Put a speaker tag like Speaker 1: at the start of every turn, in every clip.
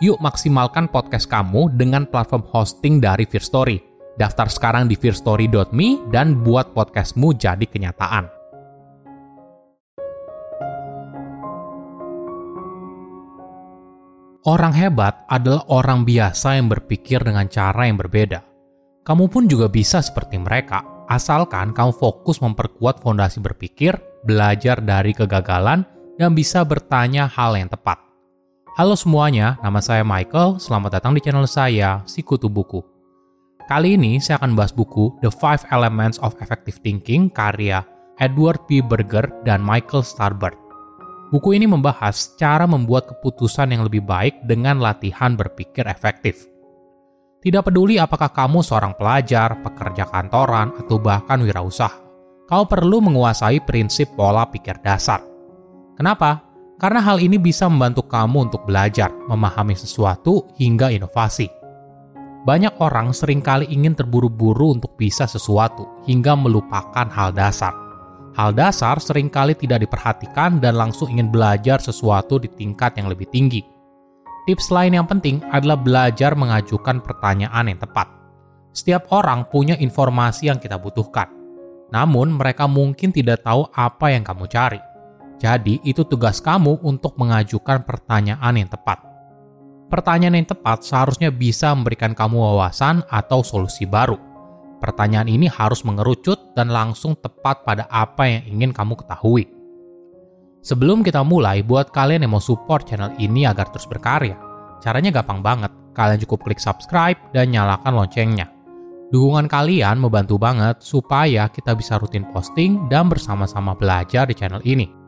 Speaker 1: Yuk maksimalkan podcast kamu dengan platform hosting dari Fear Story. Daftar sekarang di fearstory.me dan buat podcastmu jadi kenyataan. Orang hebat adalah orang biasa yang berpikir dengan cara yang berbeda. Kamu pun juga bisa seperti mereka, asalkan kamu fokus memperkuat fondasi berpikir, belajar dari kegagalan, dan bisa bertanya hal yang tepat. Halo semuanya, nama saya Michael. Selamat datang di channel saya, Sikutu Buku. Kali ini saya akan bahas buku The Five Elements of Effective Thinking karya Edward P. Berger dan Michael Starbird. Buku ini membahas cara membuat keputusan yang lebih baik dengan latihan berpikir efektif. Tidak peduli apakah kamu seorang pelajar, pekerja kantoran, atau bahkan wirausaha, kau perlu menguasai prinsip pola pikir dasar. Kenapa? Karena hal ini bisa membantu kamu untuk belajar, memahami sesuatu, hingga inovasi. Banyak orang sering kali ingin terburu-buru untuk bisa sesuatu, hingga melupakan hal dasar Hal dasar sering kali tidak diperhatikan dan langsung ingin belajar sesuatu di tingkat yang lebih tinggi. Tips lain yang penting adalah belajar mengajukan pertanyaan yang tepat. Setiap orang punya informasi yang kita butuhkan, namun mereka mungkin tidak tahu apa yang kamu cari. Jadi, itu tugas kamu untuk mengajukan pertanyaan yang tepat. Pertanyaan yang tepat seharusnya bisa memberikan kamu wawasan atau solusi baru Pertanyaan ini harus mengerucut dan langsung tepat pada apa yang ingin kamu ketahui. Sebelum kita mulai, buat kalian yang mau support channel ini agar terus berkarya, caranya gampang banget. Kalian cukup klik subscribe dan nyalakan loncengnya. Dukungan kalian membantu banget supaya kita bisa rutin posting dan bersama-sama belajar di channel ini.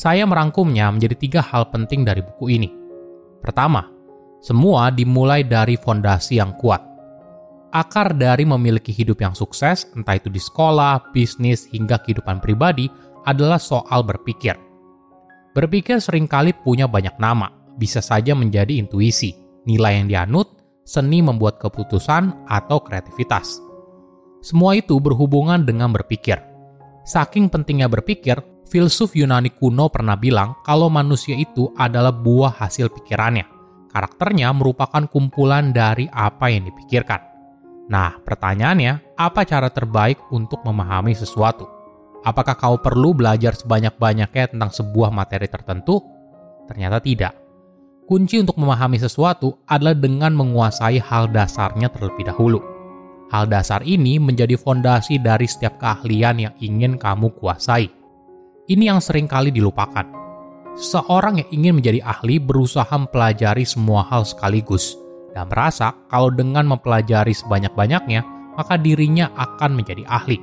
Speaker 1: Saya merangkumnya menjadi tiga hal penting dari buku ini. Pertama, semua dimulai dari fondasi yang kuat akar dari memiliki hidup yang sukses, entah itu di sekolah, bisnis, hingga kehidupan pribadi, adalah soal berpikir. Berpikir sering kali punya banyak nama, bisa saja menjadi intuisi, nilai yang dianut, seni membuat keputusan, atau kreativitas. Semua itu berhubungan dengan berpikir. Saking pentingnya berpikir, filsuf Yunani kuno pernah bilang kalau manusia itu adalah buah hasil pikirannya. Karakternya merupakan kumpulan dari apa yang dipikirkan. Nah, pertanyaannya, apa cara terbaik untuk memahami sesuatu? Apakah kau perlu belajar sebanyak-banyaknya tentang sebuah materi tertentu? Ternyata tidak. Kunci untuk memahami sesuatu adalah dengan menguasai hal dasarnya terlebih dahulu. Hal dasar ini menjadi fondasi dari setiap keahlian yang ingin kamu kuasai. Ini yang sering kali dilupakan. Seseorang yang ingin menjadi ahli berusaha mempelajari semua hal sekaligus – dan merasa kalau dengan mempelajari sebanyak-banyaknya, maka dirinya akan menjadi ahli.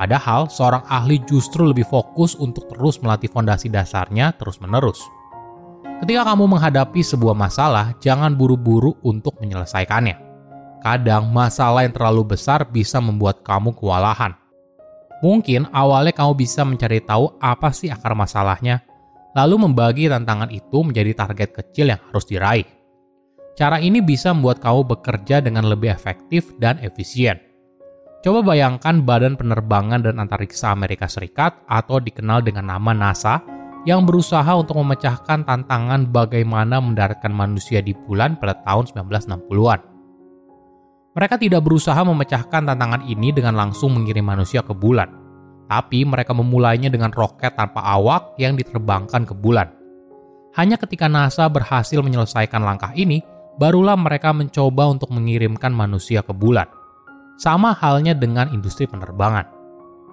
Speaker 1: Padahal, seorang ahli justru lebih fokus untuk terus melatih fondasi dasarnya terus-menerus. Ketika kamu menghadapi sebuah masalah, jangan buru-buru untuk menyelesaikannya. Kadang, masalah yang terlalu besar bisa membuat kamu kewalahan. Mungkin awalnya kamu bisa mencari tahu apa sih akar masalahnya, lalu membagi tantangan itu menjadi target kecil yang harus diraih. Cara ini bisa membuat kamu bekerja dengan lebih efektif dan efisien. Coba bayangkan Badan Penerbangan dan Antariksa Amerika Serikat atau dikenal dengan nama NASA yang berusaha untuk memecahkan tantangan bagaimana mendaratkan manusia di bulan pada tahun 1960-an. Mereka tidak berusaha memecahkan tantangan ini dengan langsung mengirim manusia ke bulan, tapi mereka memulainya dengan roket tanpa awak yang diterbangkan ke bulan. Hanya ketika NASA berhasil menyelesaikan langkah ini, barulah mereka mencoba untuk mengirimkan manusia ke bulan. Sama halnya dengan industri penerbangan.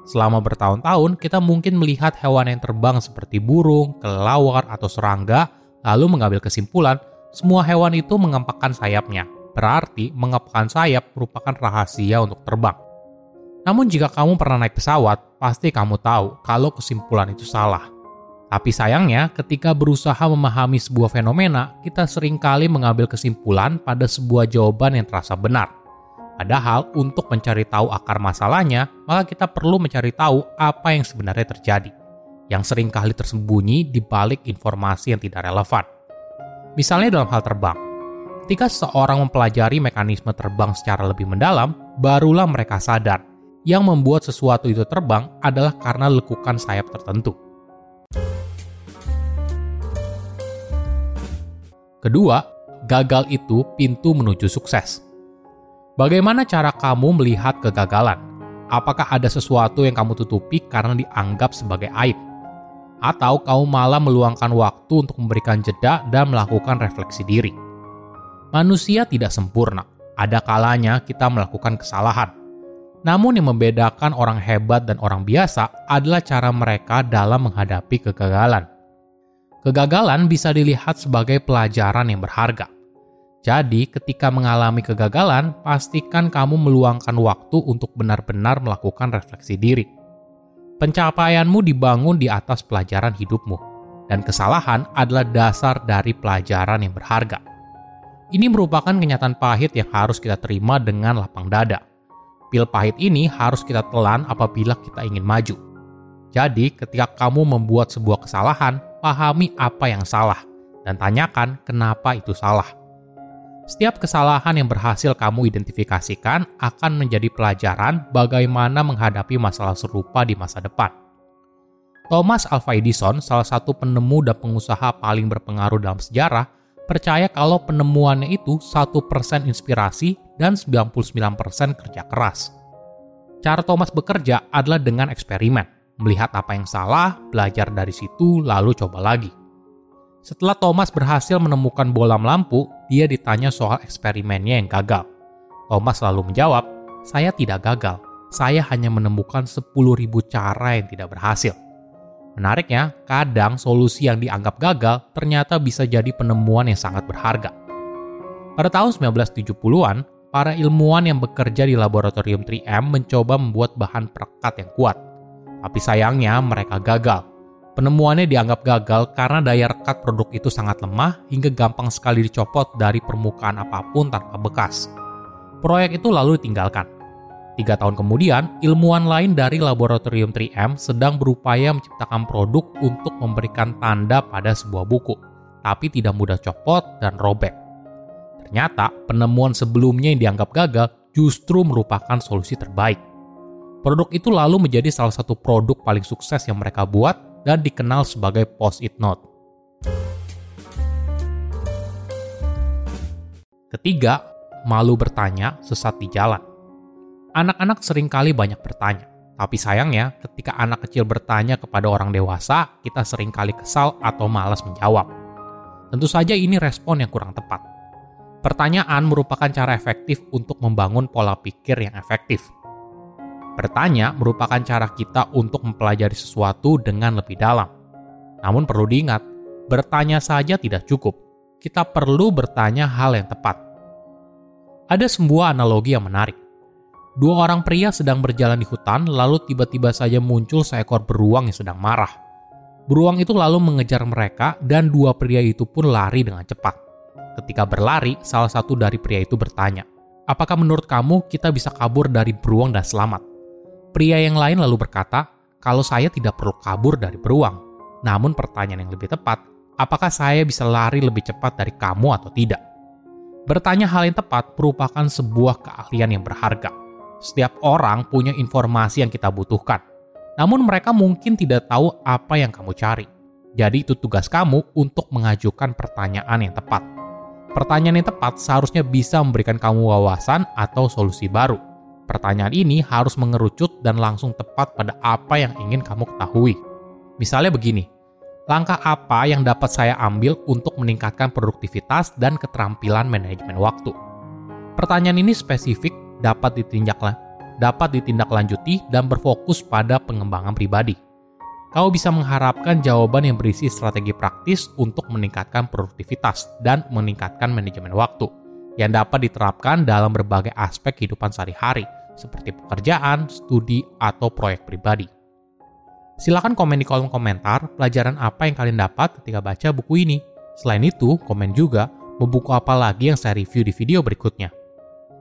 Speaker 1: Selama bertahun-tahun, kita mungkin melihat hewan yang terbang seperti burung, kelelawar, atau serangga, lalu mengambil kesimpulan semua hewan itu mengempakkan sayapnya. Berarti mengepakkan sayap merupakan rahasia untuk terbang. Namun jika kamu pernah naik pesawat, pasti kamu tahu kalau kesimpulan itu salah. Tapi sayangnya, ketika berusaha memahami sebuah fenomena, kita sering kali mengambil kesimpulan pada sebuah jawaban yang terasa benar. Padahal untuk mencari tahu akar masalahnya, maka kita perlu mencari tahu apa yang sebenarnya terjadi, yang sering kali tersembunyi di balik informasi yang tidak relevan. Misalnya dalam hal terbang, ketika seseorang mempelajari mekanisme terbang secara lebih mendalam, barulah mereka sadar yang membuat sesuatu itu terbang adalah karena lekukan sayap tertentu. Kedua, gagal itu pintu menuju sukses. Bagaimana cara kamu melihat kegagalan? Apakah ada sesuatu yang kamu tutupi karena dianggap sebagai aib? Atau kamu malah meluangkan waktu untuk memberikan jeda dan melakukan refleksi diri? Manusia tidak sempurna. Ada kalanya kita melakukan kesalahan. Namun yang membedakan orang hebat dan orang biasa adalah cara mereka dalam menghadapi kegagalan. Kegagalan bisa dilihat sebagai pelajaran yang berharga jadi, ketika mengalami kegagalan, pastikan kamu meluangkan waktu untuk benar-benar melakukan refleksi diri. Pencapaianmu dibangun di atas pelajaran hidupmu, dan kesalahan adalah dasar dari pelajaran yang berharga. Ini merupakan kenyataan pahit yang harus kita terima dengan lapang dada. Pil pahit ini harus kita telan apabila kita ingin maju. Jadi, ketika kamu membuat sebuah kesalahan, pahami apa yang salah dan tanyakan kenapa itu salah setiap kesalahan yang berhasil kamu identifikasikan akan menjadi pelajaran bagaimana menghadapi masalah serupa di masa depan. Thomas Alva Edison, salah satu penemu dan pengusaha paling berpengaruh dalam sejarah, percaya kalau penemuannya itu 1% inspirasi dan 99% kerja keras. Cara Thomas bekerja adalah dengan eksperimen, melihat apa yang salah, belajar dari situ, lalu coba lagi. Setelah Thomas berhasil menemukan bola lampu, dia ditanya soal eksperimennya yang gagal. Thomas lalu menjawab, saya tidak gagal, saya hanya menemukan 10.000 cara yang tidak berhasil. Menariknya, kadang solusi yang dianggap gagal ternyata bisa jadi penemuan yang sangat berharga. Pada tahun 1970-an, para ilmuwan yang bekerja di laboratorium 3M mencoba membuat bahan perekat yang kuat. Tapi sayangnya mereka gagal Penemuannya dianggap gagal karena daya rekat produk itu sangat lemah hingga gampang sekali dicopot dari permukaan apa pun tanpa bekas. Proyek itu lalu ditinggalkan. Tiga tahun kemudian, ilmuwan lain dari laboratorium 3M sedang berupaya menciptakan produk untuk memberikan tanda pada sebuah buku, tapi tidak mudah copot dan robek. Ternyata, penemuan sebelumnya yang dianggap gagal justru merupakan solusi terbaik. Produk itu lalu menjadi salah satu produk paling sukses yang mereka buat dan dikenal sebagai post-it note. Ketiga, malu bertanya sesat di jalan. Anak-anak sering kali banyak bertanya, tapi sayangnya ketika anak kecil bertanya kepada orang dewasa, kita sering kali kesal atau malas menjawab. Tentu saja ini respon yang kurang tepat. Pertanyaan merupakan cara efektif untuk membangun pola pikir yang efektif. Bertanya merupakan cara kita untuk mempelajari sesuatu dengan lebih dalam. Namun perlu diingat, bertanya saja tidak cukup. Kita perlu bertanya hal yang tepat. Ada sebuah analogi yang menarik. Dua orang pria sedang berjalan di hutan, lalu tiba-tiba saja muncul seekor beruang yang sedang marah. Beruang itu lalu mengejar mereka, dan dua pria itu pun lari dengan cepat. Ketika berlari, salah satu dari pria itu bertanya, "Apakah menurut kamu kita bisa kabur dari beruang dan selamat?" Pria yang lain lalu berkata, "Kalau saya tidak perlu kabur dari beruang, namun pertanyaan yang lebih tepat, apakah saya bisa lari lebih cepat dari kamu atau tidak?" Bertanya hal yang tepat merupakan sebuah keahlian yang berharga. Setiap orang punya informasi yang kita butuhkan. Namun mereka mungkin tidak tahu apa yang kamu cari. Jadi itu tugas kamu untuk mengajukan pertanyaan yang tepat. Pertanyaan yang tepat seharusnya bisa memberikan kamu wawasan atau solusi baru. Pertanyaan ini harus mengerucut dan langsung tepat pada apa yang ingin kamu ketahui. Misalnya begini, langkah apa yang dapat saya ambil untuk meningkatkan produktivitas dan keterampilan manajemen waktu? Pertanyaan ini spesifik dapat ditindaklah dapat ditindaklanjuti dan berfokus pada pengembangan pribadi. Kau bisa mengharapkan jawaban yang berisi strategi praktis untuk meningkatkan produktivitas dan meningkatkan manajemen waktu yang dapat diterapkan dalam berbagai aspek kehidupan sehari-hari, seperti pekerjaan, studi, atau proyek pribadi. Silahkan komen di kolom komentar pelajaran apa yang kalian dapat ketika baca buku ini. Selain itu, komen juga mau buku apa lagi yang saya review di video berikutnya.